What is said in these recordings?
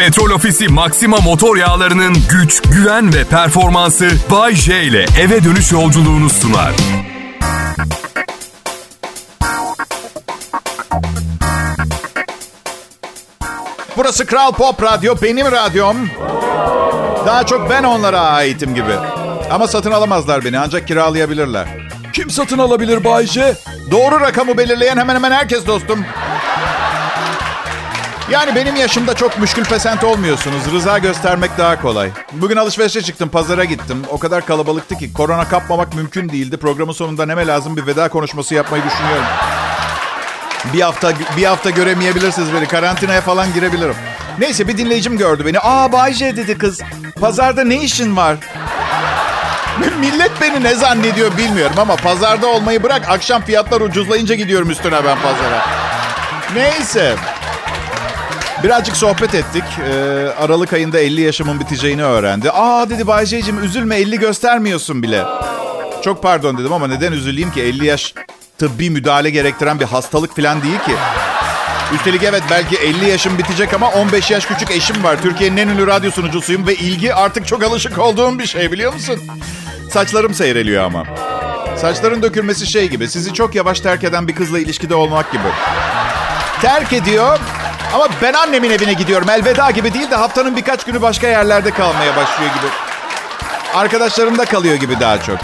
Petrol Ofisi Maxima motor yağlarının güç, güven ve performansı Bay J ile eve dönüş yolculuğunu sunar. Burası Kral Pop Radyo, benim radyom. Daha çok ben onlara aitim gibi. Ama satın alamazlar beni, ancak kiralayabilirler. Kim satın alabilir Bayce? Doğru rakamı belirleyen hemen hemen herkes dostum. Yani benim yaşımda çok müşkül pesent olmuyorsunuz. Rıza göstermek daha kolay. Bugün alışverişe çıktım, pazara gittim. O kadar kalabalıktı ki korona kapmamak mümkün değildi. Programın sonunda neme lazım bir veda konuşması yapmayı düşünüyorum. Bir hafta bir hafta göremeyebilirsiniz beni. Karantinaya falan girebilirim. Neyse bir dinleyicim gördü beni. Aa Bayce dedi kız. Pazarda ne işin var? Millet beni ne zannediyor bilmiyorum ama pazarda olmayı bırak. Akşam fiyatlar ucuzlayınca gidiyorum üstüne ben pazara. Neyse. Birazcık sohbet ettik. Ee, Aralık ayında 50 yaşımın biteceğini öğrendi. Aa dedi Bayce'cim üzülme 50 göstermiyorsun bile. Çok pardon dedim ama neden üzüleyim ki 50 yaş tıbbi müdahale gerektiren bir hastalık falan değil ki. Üstelik evet belki 50 yaşım bitecek ama 15 yaş küçük eşim var. Türkiye'nin en ünlü radyo sunucusuyum ve ilgi artık çok alışık olduğum bir şey biliyor musun? Saçlarım seyreliyor ama. Saçların dökülmesi şey gibi. Sizi çok yavaş terk eden bir kızla ilişkide olmak gibi. Terk ediyor ama ben annemin evine gidiyorum. Elveda gibi değil de haftanın birkaç günü başka yerlerde kalmaya başlıyor gibi. Arkadaşlarımda kalıyor gibi daha çok.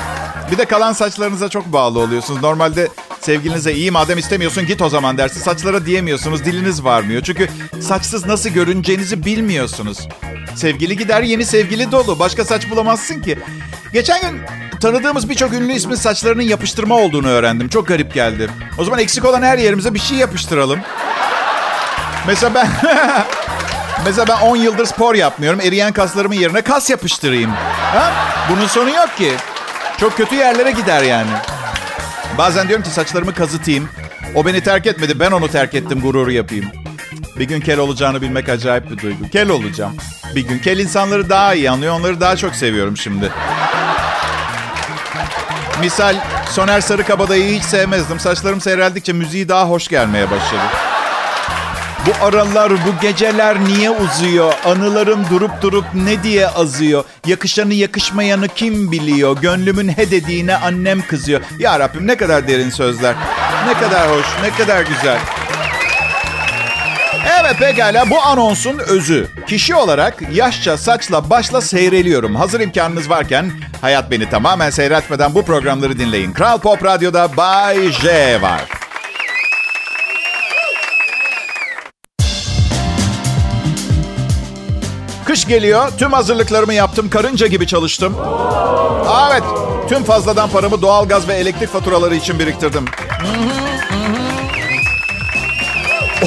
Bir de kalan saçlarınıza çok bağlı oluyorsunuz. Normalde sevgilinize iyi madem istemiyorsun git o zaman dersin. Saçlara diyemiyorsunuz. Diliniz varmıyor. Çünkü saçsız nasıl görüneceğinizi bilmiyorsunuz. Sevgili gider yeni sevgili dolu. Başka saç bulamazsın ki. Geçen gün tanıdığımız birçok ünlü ismin saçlarının yapıştırma olduğunu öğrendim. Çok garip geldi. O zaman eksik olan her yerimize bir şey yapıştıralım. Mesela ben... Mesela ben 10 yıldır spor yapmıyorum. Eriyen kaslarımın yerine kas yapıştırayım. Ha? Bunun sonu yok ki. Çok kötü yerlere gider yani. Bazen diyorum ki saçlarımı kazıtayım. O beni terk etmedi, ben onu terk ettim gururu yapayım. Bir gün kel olacağını bilmek acayip bir duygu. Kel olacağım. Bir gün kel insanları daha iyi anlıyor, onları daha çok seviyorum şimdi. Misal Soner Sarıkabadayı'yı hiç sevmezdim. Saçlarım seyreldikçe müziği daha hoş gelmeye başladı. Bu aralar, bu geceler niye uzuyor? Anılarım durup durup ne diye azıyor? Yakışanı yakışmayanı kim biliyor? Gönlümün he dediğine annem kızıyor. Ya Rabbim ne kadar derin sözler. Ne kadar hoş, ne kadar güzel. Evet pekala bu anonsun özü. Kişi olarak yaşça, saçla, başla seyreliyorum. Hazır imkanınız varken hayat beni tamamen seyretmeden bu programları dinleyin. Kral Pop Radyo'da Bay J var. Kış geliyor. Tüm hazırlıklarımı yaptım. Karınca gibi çalıştım. Evet. Tüm fazladan paramı doğalgaz ve elektrik faturaları için biriktirdim.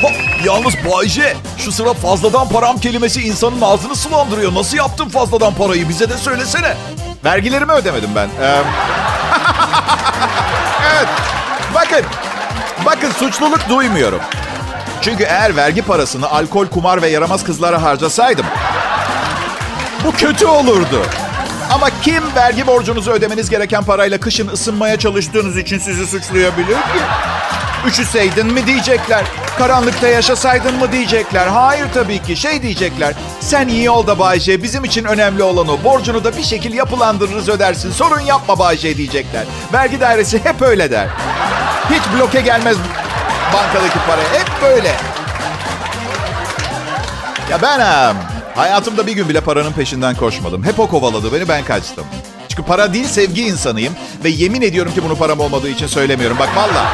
Oh, yalnız Bayce şu sıra fazladan param kelimesi insanın ağzını sulandırıyor. Nasıl yaptın fazladan parayı bize de söylesene. Vergilerimi ödemedim ben. Ee... evet. Bakın. Bakın suçluluk duymuyorum. Çünkü eğer vergi parasını alkol, kumar ve yaramaz kızlara harcasaydım bu kötü olurdu. Ama kim vergi borcunuzu ödemeniz gereken parayla kışın ısınmaya çalıştığınız için sizi suçlayabilir ki? Üşüseydin mi diyecekler. Karanlıkta yaşasaydın mı diyecekler. Hayır tabii ki. Şey diyecekler. Sen iyi ol da Bayce. Bizim için önemli olan o. Borcunu da bir şekil yapılandırırız ödersin. Sorun yapma Bayce diyecekler. Vergi dairesi hep öyle der. Hiç bloke gelmez bankadaki para. Hep böyle. Ya ben hayatımda bir gün bile paranın peşinden koşmadım. Hep o kovaladı beni ben kaçtım. Çünkü para değil sevgi insanıyım. Ve yemin ediyorum ki bunu param olmadığı için söylemiyorum. Bak valla.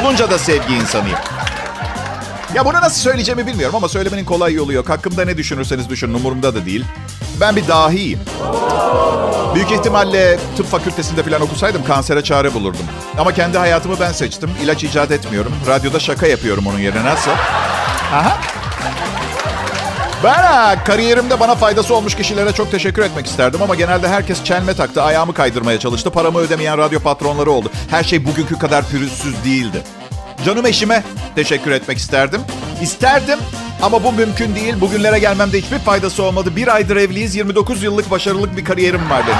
Olunca da sevgi insanıyım. Ya bunu nasıl söyleyeceğimi bilmiyorum ama söylemenin kolay yolu yok. Hakkımda ne düşünürseniz düşünün umurumda da değil. Ben bir dahiyim. Büyük ihtimalle tıp fakültesinde falan okusaydım kansere çare bulurdum. Ama kendi hayatımı ben seçtim. İlaç icat etmiyorum. Radyoda şaka yapıyorum onun yerine. Nasıl? Aha. Ben kariyerimde bana faydası olmuş kişilere çok teşekkür etmek isterdim ama genelde herkes çelme taktı, ayağımı kaydırmaya çalıştı. Paramı ödemeyen radyo patronları oldu. Her şey bugünkü kadar pürüzsüz değildi. Canım eşime teşekkür etmek isterdim. İsterdim ama bu mümkün değil. Bugünlere gelmemde hiçbir faydası olmadı. Bir aydır evliyiz, 29 yıllık başarılı bir kariyerim var benim.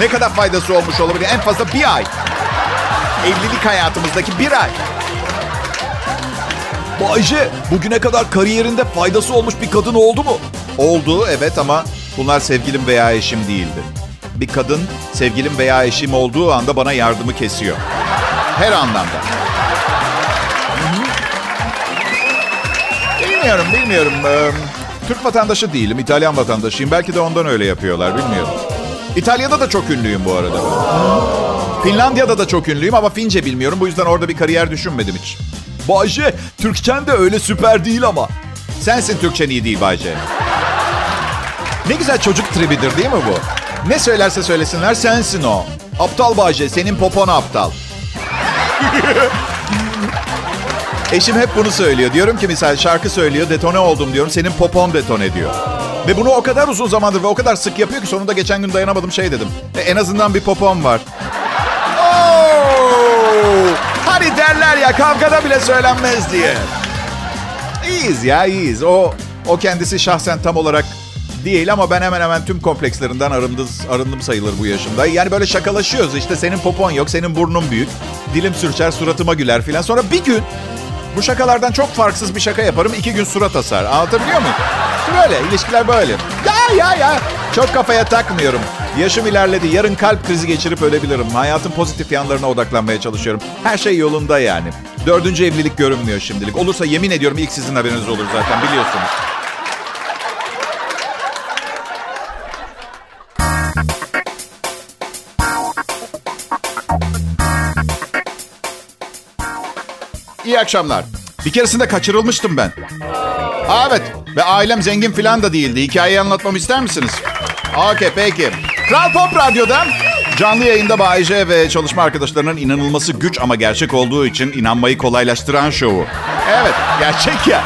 Ne kadar faydası olmuş olabilir? En fazla bir ay. Evlilik hayatımızdaki bir ay. Bayce bugüne kadar kariyerinde faydası olmuş bir kadın oldu mu? Oldu evet ama bunlar sevgilim veya eşim değildi. Bir kadın sevgilim veya eşim olduğu anda bana yardımı kesiyor. Her anlamda. Bilmiyorum, bilmiyorum. Ee, Türk vatandaşı değilim, İtalyan vatandaşıyım. Belki de ondan öyle yapıyorlar, bilmiyorum. İtalya'da da çok ünlüyüm bu arada. Finlandiya'da da çok ünlüyüm ama Fince bilmiyorum. Bu yüzden orada bir kariyer düşünmedim hiç. Bayce, Türkçen de öyle süper değil ama. Sensin Türkçen iyi değil Bayce. Ne güzel çocuk tribidir değil mi bu? Ne söylerse söylesinler sensin o. Aptal Bayce, senin popon aptal. Eşim hep bunu söylüyor. Diyorum ki misal şarkı söylüyor, detone oldum diyorum. Senin popon detone diyor. Ve bunu o kadar uzun zamandır ve o kadar sık yapıyor ki sonunda geçen gün dayanamadım şey dedim. E, en azından bir popom var. Hani derler ya kavgada bile söylenmez diye. İyiyiz ya iyiyiz. O o kendisi şahsen tam olarak değil ama ben hemen hemen tüm komplekslerinden arındım, arındım sayılır bu yaşımda. Yani böyle şakalaşıyoruz işte senin popon yok, senin burnun büyük. Dilim sürçer, suratıma güler filan. Sonra bir gün bu şakalardan çok farksız bir şaka yaparım. iki gün surat asar. Anlatabiliyor muyum? Böyle, ilişkiler böyle. Ya ya ya. Çok kafaya takmıyorum. Yaşım ilerledi. Yarın kalp krizi geçirip ölebilirim. Hayatın pozitif yanlarına odaklanmaya çalışıyorum. Her şey yolunda yani. Dördüncü evlilik görünmüyor şimdilik. Olursa yemin ediyorum ilk sizin haberiniz olur zaten biliyorsunuz. İyi akşamlar. Bir keresinde kaçırılmıştım ben. Aa, evet ve ailem zengin falan da değildi. Hikayeyi anlatmamı ister misiniz? Okey peki. Kral Pop Radyo'da canlı yayında Bayece ve çalışma arkadaşlarının inanılması güç ama gerçek olduğu için inanmayı kolaylaştıran şovu. Evet gerçek ya.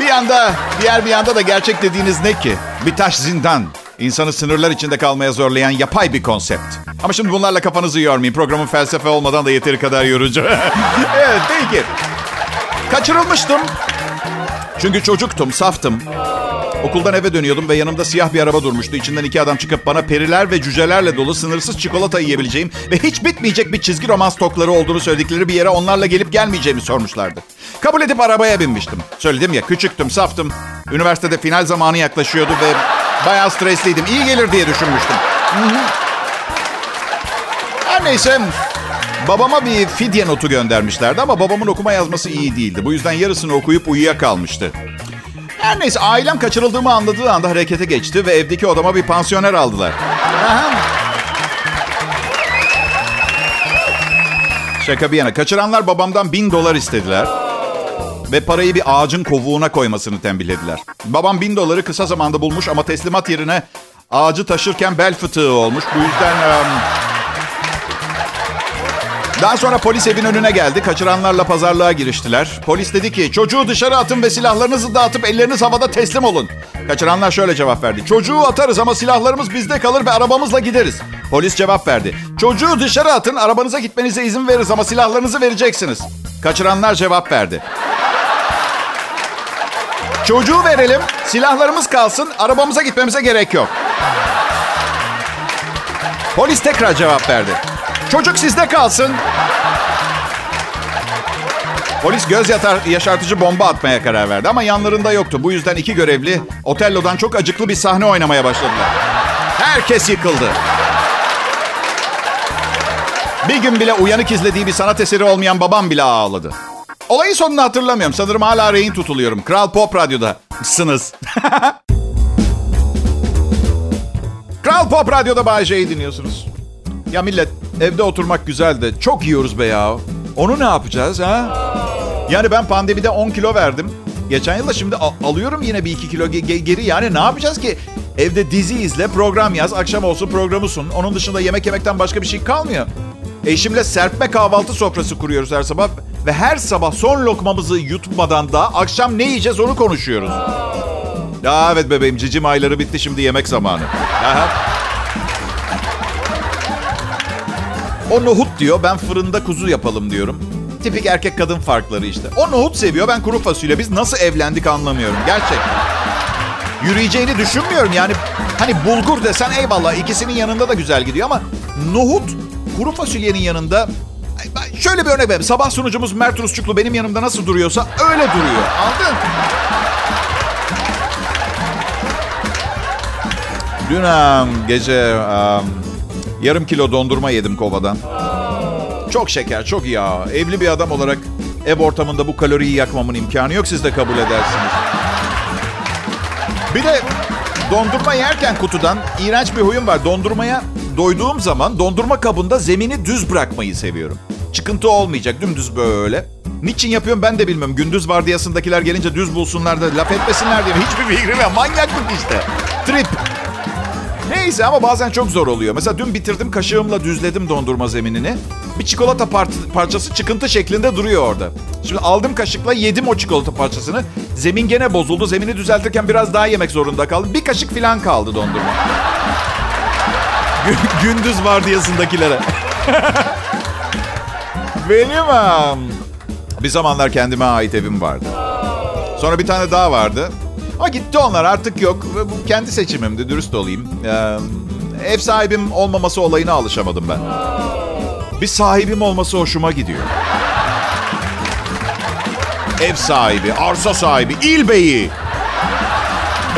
Bir yanda, diğer bir yanda da gerçek dediğiniz ne ki? Bir taş zindan. İnsanı sınırlar içinde kalmaya zorlayan yapay bir konsept. Ama şimdi bunlarla kafanızı yormayın. Programın felsefe olmadan da yeteri kadar yorucu. evet peki. Kaçırılmıştım. Çünkü çocuktum, saftım. Okuldan eve dönüyordum ve yanımda siyah bir araba durmuştu. İçinden iki adam çıkıp bana periler ve cücelerle dolu sınırsız çikolata yiyebileceğim ve hiç bitmeyecek bir çizgi roman stokları olduğunu söyledikleri bir yere onlarla gelip gelmeyeceğimi sormuşlardı. Kabul edip arabaya binmiştim. Söyledim ya küçüktüm, saftım. Üniversitede final zamanı yaklaşıyordu ve bayağı stresliydim. İyi gelir diye düşünmüştüm. Her neyse babama bir fidye notu göndermişlerdi ama babamın okuma yazması iyi değildi. Bu yüzden yarısını okuyup uyuyakalmıştı. Her neyse ailem kaçırıldığımı anladığı anda harekete geçti ve evdeki odama bir pansiyoner aldılar. Şaka bir yana. Kaçıranlar babamdan bin dolar istediler. Ve parayı bir ağacın kovuğuna koymasını tembihlediler. Babam bin doları kısa zamanda bulmuş ama teslimat yerine ağacı taşırken bel fıtığı olmuş. Bu yüzden... Um... Daha sonra polis evin önüne geldi. Kaçıranlarla pazarlığa giriştiler. Polis dedi ki çocuğu dışarı atın ve silahlarınızı dağıtıp elleriniz havada teslim olun. Kaçıranlar şöyle cevap verdi. Çocuğu atarız ama silahlarımız bizde kalır ve arabamızla gideriz. Polis cevap verdi. Çocuğu dışarı atın arabanıza gitmenize izin veririz ama silahlarınızı vereceksiniz. Kaçıranlar cevap verdi. Çocuğu verelim, silahlarımız kalsın, arabamıza gitmemize gerek yok. Polis tekrar cevap verdi. Çocuk sizde kalsın. Polis göz yatar, yaşartıcı bomba atmaya karar verdi ama yanlarında yoktu. Bu yüzden iki görevli Otello'dan çok acıklı bir sahne oynamaya başladılar. Herkes yıkıldı. Bir gün bile uyanık izlediği bir sanat eseri olmayan babam bile ağladı. Olayın sonunu hatırlamıyorum. Sanırım hala rehin tutuluyorum. Kral Pop Radyo'da. Sınız. Kral Pop Radyo'da Bay J'yi dinliyorsunuz. Ya millet evde oturmak güzel de çok yiyoruz be ya. Onu ne yapacağız ha? Yani ben pandemide 10 kilo verdim. Geçen yılda şimdi alıyorum yine bir 2 kilo ge- geri. Yani ne yapacağız ki? Evde dizi izle, program yaz, akşam olsun programı sun. Onun dışında yemek yemekten başka bir şey kalmıyor. Eşimle serpme kahvaltı sofrası kuruyoruz her sabah. Ve her sabah son lokmamızı yutmadan da akşam ne yiyeceğiz onu konuşuyoruz. Ya evet bebeğim cicim ayları bitti şimdi yemek zamanı. O nohut diyor ben fırında kuzu yapalım diyorum. Tipik erkek kadın farkları işte. O nohut seviyor ben kuru fasulye. Biz nasıl evlendik anlamıyorum gerçekten. Yürüyeceğini düşünmüyorum yani. Hani bulgur desen eyvallah ikisinin yanında da güzel gidiyor ama nohut kuru fasulyenin yanında Şöyle bir örnek vereyim. Sabah sunucumuz Mert Rusçuklu benim yanımda nasıl duruyorsa öyle duruyor. Anladın? Dün um, gece um, yarım kilo dondurma yedim kovadan. Çok şeker, çok yağ. Evli bir adam olarak ev ortamında bu kaloriyi yakmamın imkanı yok. Siz de kabul edersiniz. Bir de dondurma yerken kutudan iğrenç bir huyum var. Dondurmaya doyduğum zaman dondurma kabında zemini düz bırakmayı seviyorum. Çıkıntı olmayacak dümdüz böyle. Niçin yapıyorum ben de bilmem. Gündüz vardiyasındakiler gelince düz bulsunlar da laf etmesinler diye. Hiçbir fikrim yok. Manyaklık işte. Trip. Neyse ama bazen çok zor oluyor. Mesela dün bitirdim kaşığımla düzledim dondurma zeminini. Bir çikolata parçası çıkıntı şeklinde duruyor orada. Şimdi aldım kaşıkla yedim o çikolata parçasını. Zemin gene bozuldu. Zemini düzeltirken biraz daha yemek zorunda kaldım. Bir kaşık falan kaldı dondurma. Gündüz vardiyasındakilere. Benim um, bir zamanlar kendime ait evim vardı. Sonra bir tane daha vardı. Ama gitti onlar artık yok. Bu kendi seçimimdi dürüst olayım. Ee, ev sahibim olmaması olayına alışamadım ben. Bir sahibim olması hoşuma gidiyor. Ev sahibi, arsa sahibi, il beyi.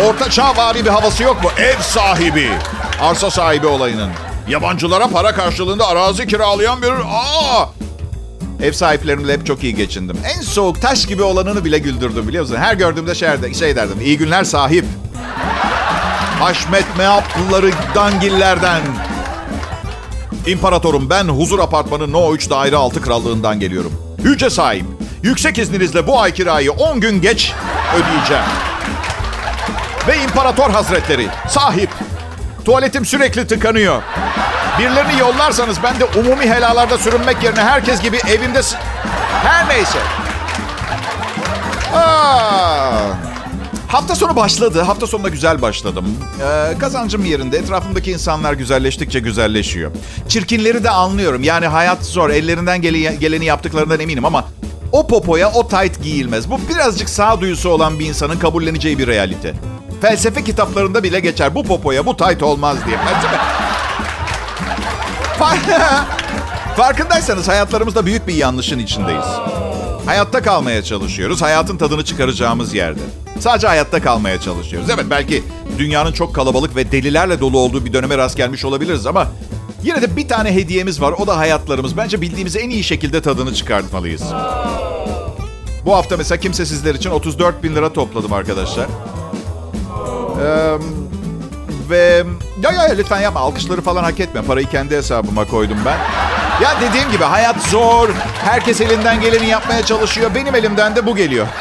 Orta çağvari bir havası yok mu? Ev sahibi, arsa sahibi olayının. Yabancılara para karşılığında arazi kiralayan bir... Aa! Ev sahiplerimle hep çok iyi geçindim. En soğuk taş gibi olanını bile güldürdüm biliyor musun? Her gördüğümde şey, şey derdim. İyi günler sahip. Haşmet meaplıları dangillerden. İmparatorum ben huzur apartmanı No 3 daire 6 krallığından geliyorum. Yüce sahip. Yüksek izninizle bu ay kirayı 10 gün geç ödeyeceğim. Ve imparator hazretleri sahip. Tuvaletim sürekli tıkanıyor. Birilerini yollarsanız ben de umumi helalarda sürünmek yerine herkes gibi evimde... Her neyse. Aa, hafta sonu başladı. Hafta sonunda güzel başladım. Ee, kazancım yerinde. Etrafımdaki insanlar güzelleştikçe güzelleşiyor. Çirkinleri de anlıyorum. Yani hayat zor. Ellerinden gele- geleni yaptıklarından eminim ama... O popoya o tight giyilmez. Bu birazcık sağduyusu olan bir insanın kabulleneceği bir realite. Felsefe kitaplarında bile geçer. Bu popoya bu tight olmaz diye. Farkındaysanız hayatlarımızda büyük bir yanlışın içindeyiz. Hayatta kalmaya çalışıyoruz. Hayatın tadını çıkaracağımız yerde. Sadece hayatta kalmaya çalışıyoruz. Evet belki dünyanın çok kalabalık ve delilerle dolu olduğu bir döneme rast gelmiş olabiliriz ama yine de bir tane hediyemiz var. O da hayatlarımız. Bence bildiğimiz en iyi şekilde tadını çıkartmalıyız. Bu hafta mesela kimsesizler için 34 bin lira topladım arkadaşlar. Ee, ve ya ya lütfen yapma alkışları falan hak etme. Parayı kendi hesabıma koydum ben. Ya dediğim gibi hayat zor. Herkes elinden geleni yapmaya çalışıyor. Benim elimden de bu geliyor.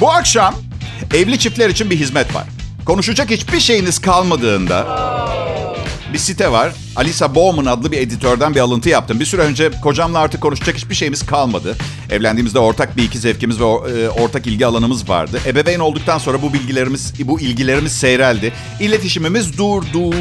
bu akşam evli çiftler için bir hizmet var. Konuşacak hiçbir şeyiniz kalmadığında bir site var. Alisa Bowman adlı bir editörden bir alıntı yaptım. Bir süre önce kocamla artık konuşacak hiçbir şeyimiz kalmadı. Evlendiğimizde ortak bir iki zevkimiz ve e, ortak ilgi alanımız vardı. Ebeveyn olduktan sonra bu bilgilerimiz, bu ilgilerimiz seyreldi. İletişimimiz durdu.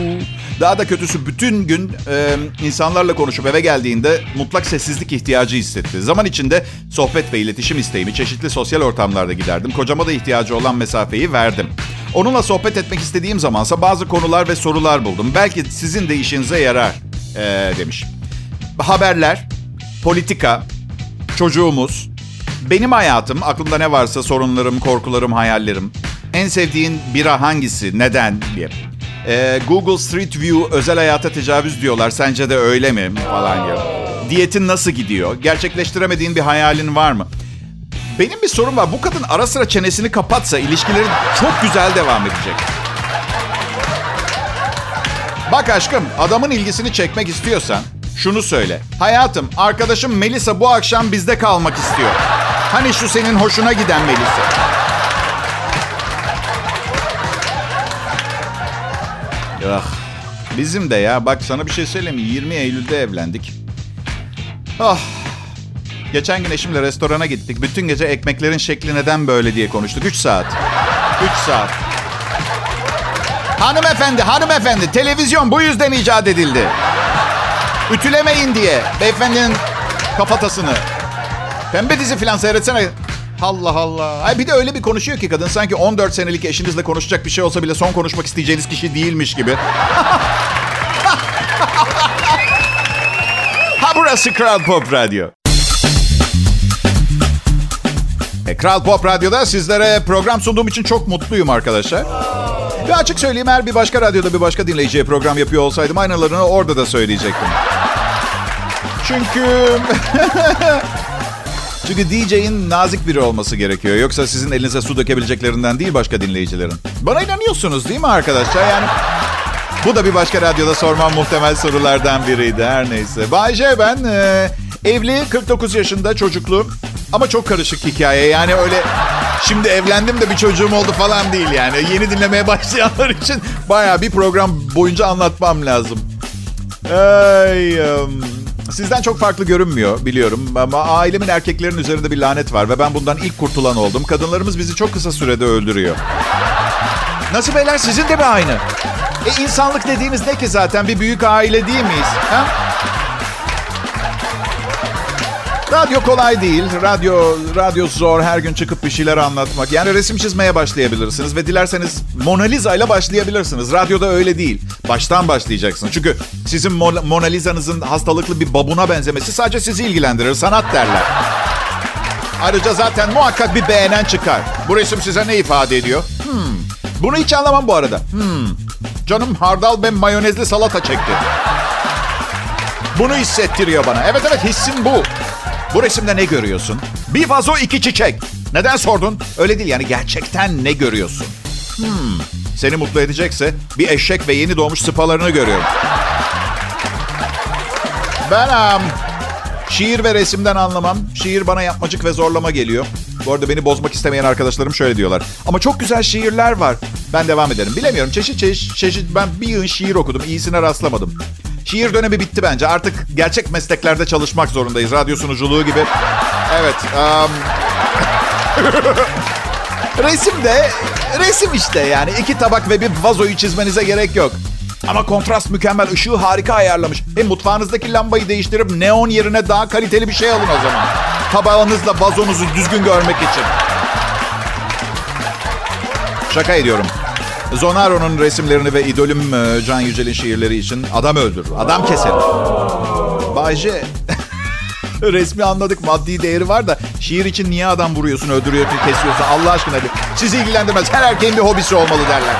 Daha da kötüsü bütün gün e, insanlarla konuşup eve geldiğinde mutlak sessizlik ihtiyacı hissetti. Zaman içinde sohbet ve iletişim isteğimi çeşitli sosyal ortamlarda giderdim. Kocama da ihtiyacı olan mesafeyi verdim. Onunla sohbet etmek istediğim zamansa bazı konular ve sorular buldum. Belki sizin de işinize yarar ee, demiş. Haberler, politika, çocuğumuz, benim hayatım, aklımda ne varsa sorunlarım, korkularım, hayallerim. En sevdiğin bira hangisi, neden diye. Ee, Google Street View özel hayata tecavüz diyorlar. Sence de öyle mi falan gibi. Diyetin nasıl gidiyor? Gerçekleştiremediğin bir hayalin var mı? Benim bir sorum var. Bu kadın ara sıra çenesini kapatsa ilişkileri çok güzel devam edecek. Bak aşkım adamın ilgisini çekmek istiyorsan şunu söyle. Hayatım arkadaşım Melisa bu akşam bizde kalmak istiyor. Hani şu senin hoşuna giden Melisa. Ah, bizim de ya. Bak sana bir şey söyleyeyim mi? 20 Eylül'de evlendik. Ah, Geçen gün eşimle restorana gittik. Bütün gece ekmeklerin şekli neden böyle diye konuştuk. 3 saat. 3 saat. Hanımefendi, hanımefendi. Televizyon bu yüzden icat edildi. Ütülemeyin diye. Beyefendinin kafatasını. Pembe dizi falan seyretsene. Allah Allah. Ay bir de öyle bir konuşuyor ki kadın sanki 14 senelik eşinizle konuşacak bir şey olsa bile son konuşmak isteyeceğiniz kişi değilmiş gibi. ha burası Kral Pop Radyo. Kral Pop Radyo'da sizlere program sunduğum için çok mutluyum arkadaşlar. Ve açık söyleyeyim eğer bir başka radyoda bir başka dinleyiciye program yapıyor olsaydım aynalarını orada da söyleyecektim. Çünkü... Çünkü DJ'in nazik biri olması gerekiyor. Yoksa sizin elinize su dökebileceklerinden değil başka dinleyicilerin. Bana inanıyorsunuz değil mi arkadaşlar? Yani bu da bir başka radyoda sormam muhtemel sorulardan biriydi. Her neyse. Bayce ben. E, evli, 49 yaşında, çocuklu. Ama çok karışık hikaye. Yani öyle şimdi evlendim de bir çocuğum oldu falan değil yani. Yeni dinlemeye başlayanlar için baya bir program boyunca anlatmam lazım. Ay, um, sizden çok farklı görünmüyor biliyorum ama ailemin erkeklerin üzerinde bir lanet var ve ben bundan ilk kurtulan oldum. Kadınlarımız bizi çok kısa sürede öldürüyor. Nasıl beyler sizin de mi aynı? E insanlık dediğimiz ne ki zaten bir büyük aile değil miyiz? Ha? Radyo kolay değil. Radyo radyo zor. Her gün çıkıp bir şeyler anlatmak. Yani resim çizmeye başlayabilirsiniz ve dilerseniz Mona Lisa ile başlayabilirsiniz. Radyoda öyle değil. Baştan başlayacaksınız. Çünkü sizin Mona Lisa'nızın hastalıklı bir babuna benzemesi sadece sizi ilgilendirir. Sanat derler. Ayrıca zaten muhakkak bir beğenen çıkar. Bu resim size ne ifade ediyor? Hmm. Bunu hiç anlamam bu arada. Hmm. Canım hardal ve mayonezli salata çekti. Bunu hissettiriyor bana. Evet evet hissim bu. Bu resimde ne görüyorsun? Bir vazo iki çiçek. Neden sordun? Öyle değil yani gerçekten ne görüyorsun? Hmm, seni mutlu edecekse bir eşek ve yeni doğmuş sıpalarını görüyorum. Ben um, şiir ve resimden anlamam. Şiir bana yapmacık ve zorlama geliyor. Bu arada beni bozmak istemeyen arkadaşlarım şöyle diyorlar. Ama çok güzel şiirler var. Ben devam ederim. Bilemiyorum çeşit çeşit, çeşit ben bir yıl şiir okudum. İyisine rastlamadım. Şiir dönemi bitti bence. Artık gerçek mesleklerde çalışmak zorundayız. Radyo sunuculuğu gibi. Evet. Um... resim de resim işte yani. iki tabak ve bir vazoyu çizmenize gerek yok. Ama kontrast mükemmel. ışığı harika ayarlamış. Hem mutfağınızdaki lambayı değiştirip neon yerine daha kaliteli bir şey alın o zaman. Tabağınızla vazonuzu düzgün görmek için. Şaka ediyorum. Zonaro'nun resimlerini ve idolüm e, Can Yücel'in şiirleri için adam öldür, adam keserim. Bayce, resmi anladık maddi değeri var da şiir için niye adam vuruyorsun, öldürüyorsun, kesiyorsun Allah aşkına. Sizi ilgilendirmez. Her erkeğin bir hobisi olmalı derler.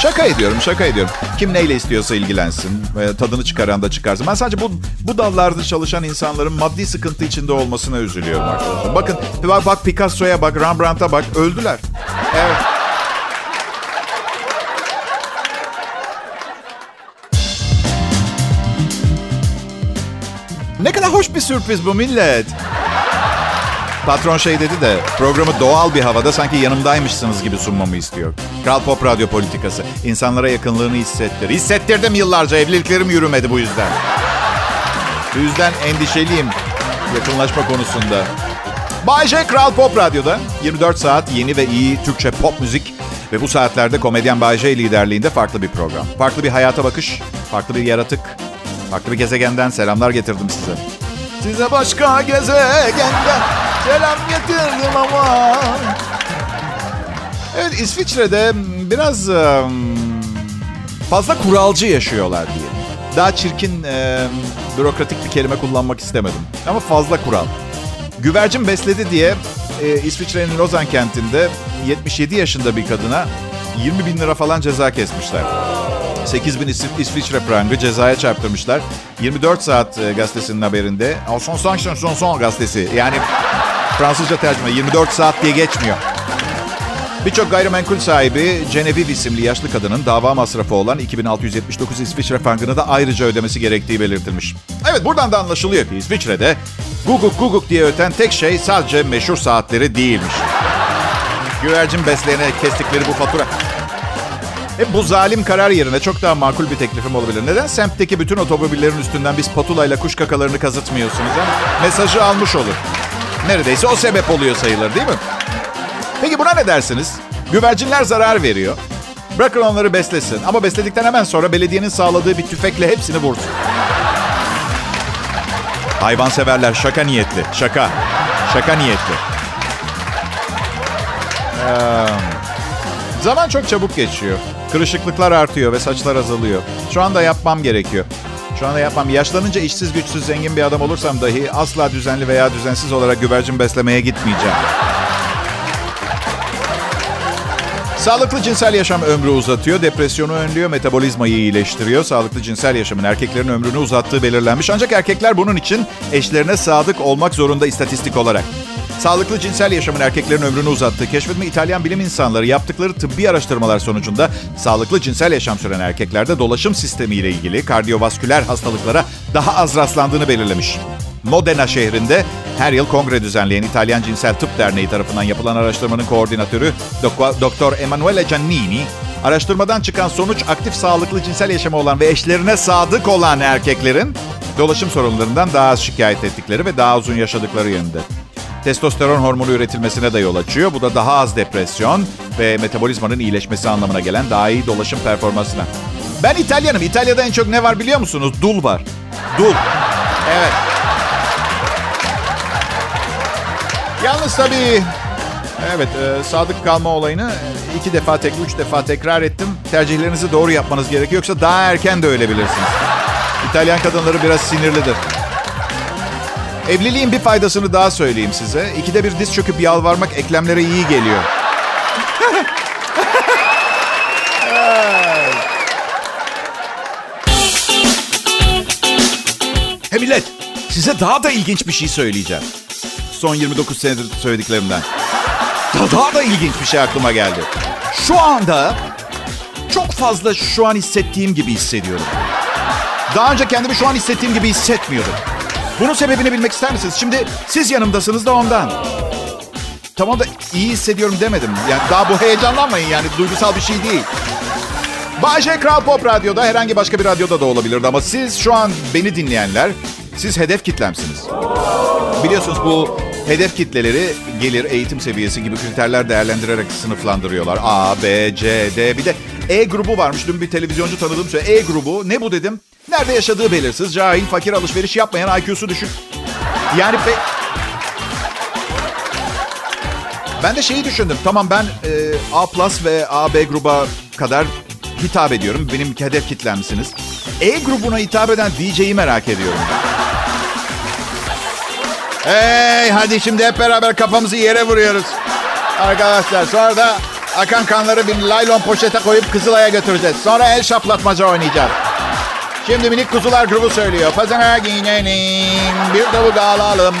Şaka ediyorum, şaka ediyorum. Kim neyle istiyorsa ilgilensin. E, tadını çıkaran da çıkarsın. Ben sadece bu, bu dallarda çalışan insanların maddi sıkıntı içinde olmasına üzülüyorum arkadaşlar. Bakın bak, bak Picasso'ya bak, Rembrandt'a bak. Öldüler. Evet. Ne kadar hoş bir sürpriz bu millet. Patron şey dedi de programı doğal bir havada sanki yanımdaymışsınız gibi sunmamı istiyor. Kral Pop Radyo politikası. İnsanlara yakınlığını hissettir. Hissettirdim yıllarca evliliklerim yürümedi bu yüzden. Bu yüzden endişeliyim yakınlaşma konusunda. Bay J Kral Pop Radyo'da 24 saat yeni ve iyi Türkçe pop müzik ve bu saatlerde komedyen Bay J liderliğinde farklı bir program. Farklı bir hayata bakış, farklı bir yaratık, farklı bir gezegenden selamlar getirdim size. Size başka gezegenden selam getirdim ama. Evet İsviçre'de biraz fazla kuralcı yaşıyorlar diye. Daha çirkin, bürokratik bir kelime kullanmak istemedim. Ama fazla kural. Güvercin besledi diye e, İsviçre'nin Lozan kentinde 77 yaşında bir kadına 20 bin lira falan ceza kesmişler. 8 bin İs- İsviçre prangı cezaya çarptırmışlar. 24 saat e, gazetesinin haberinde. Son son son son gazetesi. Yani Fransızca tercüme 24 saat diye geçmiyor. Birçok gayrimenkul sahibi Genevieve isimli yaşlı kadının dava masrafı olan 2679 İsviçre frangını da ayrıca ödemesi gerektiği belirtilmiş. Evet buradan da anlaşılıyor ki İsviçre'de guguk guguk diye öten tek şey sadece meşhur saatleri değilmiş. Güvercin besleyene kestikleri bu fatura. E bu zalim karar yerine çok daha makul bir teklifim olabilir. Neden semtteki bütün otomobillerin üstünden biz patulayla kuş kakalarını kazıtmıyorsunuz? Hem mesajı almış olur. Neredeyse o sebep oluyor sayılır değil mi? Peki buna ne dersiniz? Güvercinler zarar veriyor. Bırakın onları beslesin. Ama besledikten hemen sonra belediyenin sağladığı bir tüfekle hepsini vursun. Hayvanseverler şaka niyetli. Şaka. Şaka niyetli. Ee, zaman çok çabuk geçiyor. Kırışıklıklar artıyor ve saçlar azalıyor. Şu anda yapmam gerekiyor. Şu anda yapmam. Yaşlanınca işsiz güçsüz zengin bir adam olursam dahi asla düzenli veya düzensiz olarak güvercin beslemeye gitmeyeceğim. Sağlıklı cinsel yaşam ömrü uzatıyor, depresyonu önlüyor, metabolizmayı iyileştiriyor. Sağlıklı cinsel yaşamın erkeklerin ömrünü uzattığı belirlenmiş. Ancak erkekler bunun için eşlerine sadık olmak zorunda istatistik olarak. Sağlıklı cinsel yaşamın erkeklerin ömrünü uzattığı keşfetme İtalyan bilim insanları yaptıkları tıbbi araştırmalar sonucunda sağlıklı cinsel yaşam süren erkeklerde dolaşım sistemi ile ilgili kardiyovasküler hastalıklara daha az rastlandığını belirlemiş. Modena şehrinde her yıl kongre düzenleyen İtalyan Cinsel Tıp Derneği tarafından yapılan araştırmanın koordinatörü Dr. Emanuele Giannini, araştırmadan çıkan sonuç aktif sağlıklı cinsel yaşamı olan ve eşlerine sadık olan erkeklerin dolaşım sorunlarından daha az şikayet ettikleri ve daha uzun yaşadıkları yönünde. Testosteron hormonu üretilmesine de yol açıyor. Bu da daha az depresyon ve metabolizmanın iyileşmesi anlamına gelen daha iyi dolaşım performansına. Ben İtalyanım. İtalya'da en çok ne var biliyor musunuz? Dul var. Dul. Evet. Yalnız tabii evet e, sadık kalma olayını iki defa tek üç defa tekrar ettim. Tercihlerinizi doğru yapmanız gerekiyor yoksa daha erken de ölebilirsiniz. İtalyan kadınları biraz sinirlidir. Evliliğin bir faydasını daha söyleyeyim size. İkide bir diz çöküp yalvarmak eklemlere iyi geliyor. He millet, size daha da ilginç bir şey söyleyeceğim. Son 29 senedir söylediklerimden. Daha, da ilginç bir şey aklıma geldi. Şu anda çok fazla şu an hissettiğim gibi hissediyorum. Daha önce kendimi şu an hissettiğim gibi hissetmiyordum. Bunun sebebini bilmek ister misiniz? Şimdi siz yanımdasınız da ondan. Tamam da iyi hissediyorum demedim. Yani daha bu heyecanlanmayın yani duygusal bir şey değil. Bayşe Kral Pop Radyo'da herhangi başka bir radyoda da olabilirdi ama siz şu an beni dinleyenler, siz hedef kitlemsiniz. Biliyorsunuz bu hedef kitleleri gelir, eğitim seviyesi gibi kriterler değerlendirerek sınıflandırıyorlar. A, B, C, D bir de E grubu varmış. Dün bir televizyoncu tanıdığım söyle. E grubu ne bu dedim. Nerede yaşadığı belirsiz, cahil, fakir, alışveriş yapmayan, IQ'su düşük. Yani be... Ben de şeyi düşündüm. Tamam ben e, A plus ve A, B gruba kadar hitap ediyorum. Benim hedef kitlemsiniz. E grubuna hitap eden DJ'yi merak ediyorum. Hey hadi şimdi hep beraber kafamızı yere vuruyoruz. Arkadaşlar sonra da akan kanları bir laylon poşete koyup Kızılay'a götüreceğiz. Sonra el şaplatmaca oynayacağız. Şimdi minik kuzular grubu söylüyor. Pazara giyinelim, bir tavuk alalım.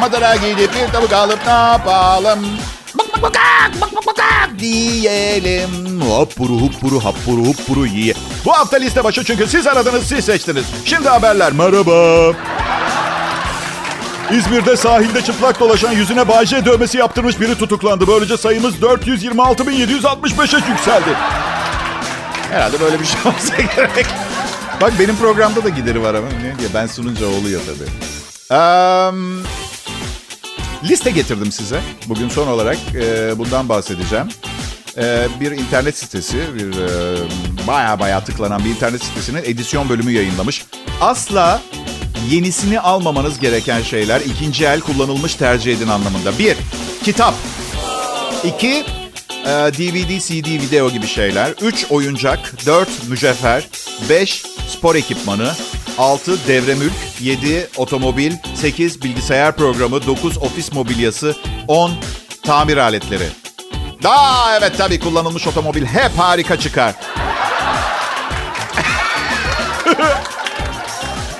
Madara gidip bir tavuk alıp ne yapalım? Bak bak bak bak bakak diyelim. Hoppuru huppuru happuru huppuru yiye. Bu hafta liste başı çünkü siz aradınız, siz seçtiniz. Şimdi haberler. Merhaba. İzmir'de sahilde çıplak dolaşan yüzüne Bayce dövmesi yaptırmış biri tutuklandı. Böylece sayımız 426.765'e yükseldi. Herhalde böyle bir şey olsa gerek. Bak benim programda da gideri var ama ne diye ben sununca oluyor tabii. Um, liste getirdim size. Bugün son olarak e, bundan bahsedeceğim. E, bir internet sitesi, bir e, baya baya tıklanan bir internet sitesinin edisyon bölümü yayınlamış. Asla yenisini almamanız gereken şeyler ikinci el kullanılmış tercih edin anlamında. Bir, kitap. İki, DVD, CD, video gibi şeyler. Üç, oyuncak. Dört, mücevher. Beş, spor ekipmanı. 6 devre mülk, 7 otomobil, 8 bilgisayar programı, 9 ofis mobilyası, 10 tamir aletleri. Aa evet tabii kullanılmış otomobil hep harika çıkar.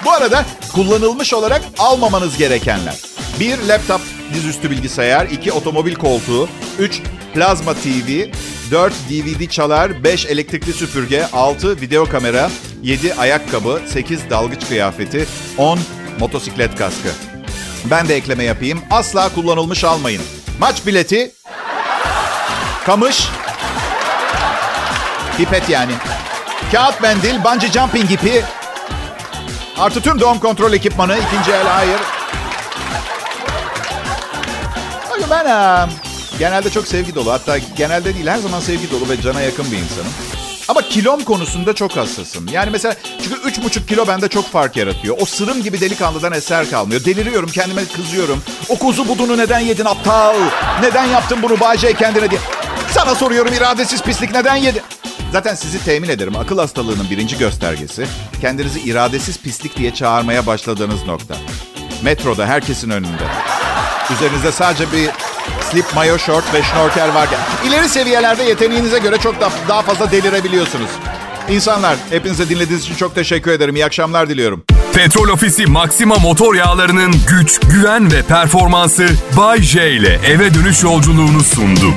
Bu arada kullanılmış olarak almamanız gerekenler. 1 laptop dizüstü bilgisayar, 2 otomobil koltuğu, 3 plazma TV, 4 DVD çalar, 5 elektrikli süpürge, 6 video kamera, 7 ayakkabı, 8 dalgıç kıyafeti, 10 motosiklet kaskı. Ben de ekleme yapayım. Asla kullanılmış almayın. Maç bileti, kamış, pipet yani, kağıt mendil, bungee jumping ipi, artı tüm doğum kontrol ekipmanı, ikinci el hayır. Bakın ben ha, genelde çok sevgi dolu. Hatta genelde değil her zaman sevgi dolu ve cana yakın bir insanım. Ama kilom konusunda çok hassasım. Yani mesela çünkü üç buçuk kilo bende çok fark yaratıyor. O sırım gibi delikanlıdan eser kalmıyor. Deliriyorum, kendime kızıyorum. O kuzu budunu neden yedin aptal? Neden yaptın bunu Bayce kendine diye. Sana soruyorum iradesiz pislik neden yedin? Zaten sizi temin ederim. Akıl hastalığının birinci göstergesi kendinizi iradesiz pislik diye çağırmaya başladığınız nokta. Metroda herkesin önünde. Üzerinizde sadece bir slip mayo short ve şnorkel varken ileri seviyelerde yeteneğinize göre çok daha, daha fazla delirebiliyorsunuz. İnsanlar hepinize dinlediğiniz için çok teşekkür ederim. İyi akşamlar diliyorum. Petrol Ofisi Maxima motor yağlarının güç, güven ve performansı Bay J ile eve dönüş yolculuğunu sundu.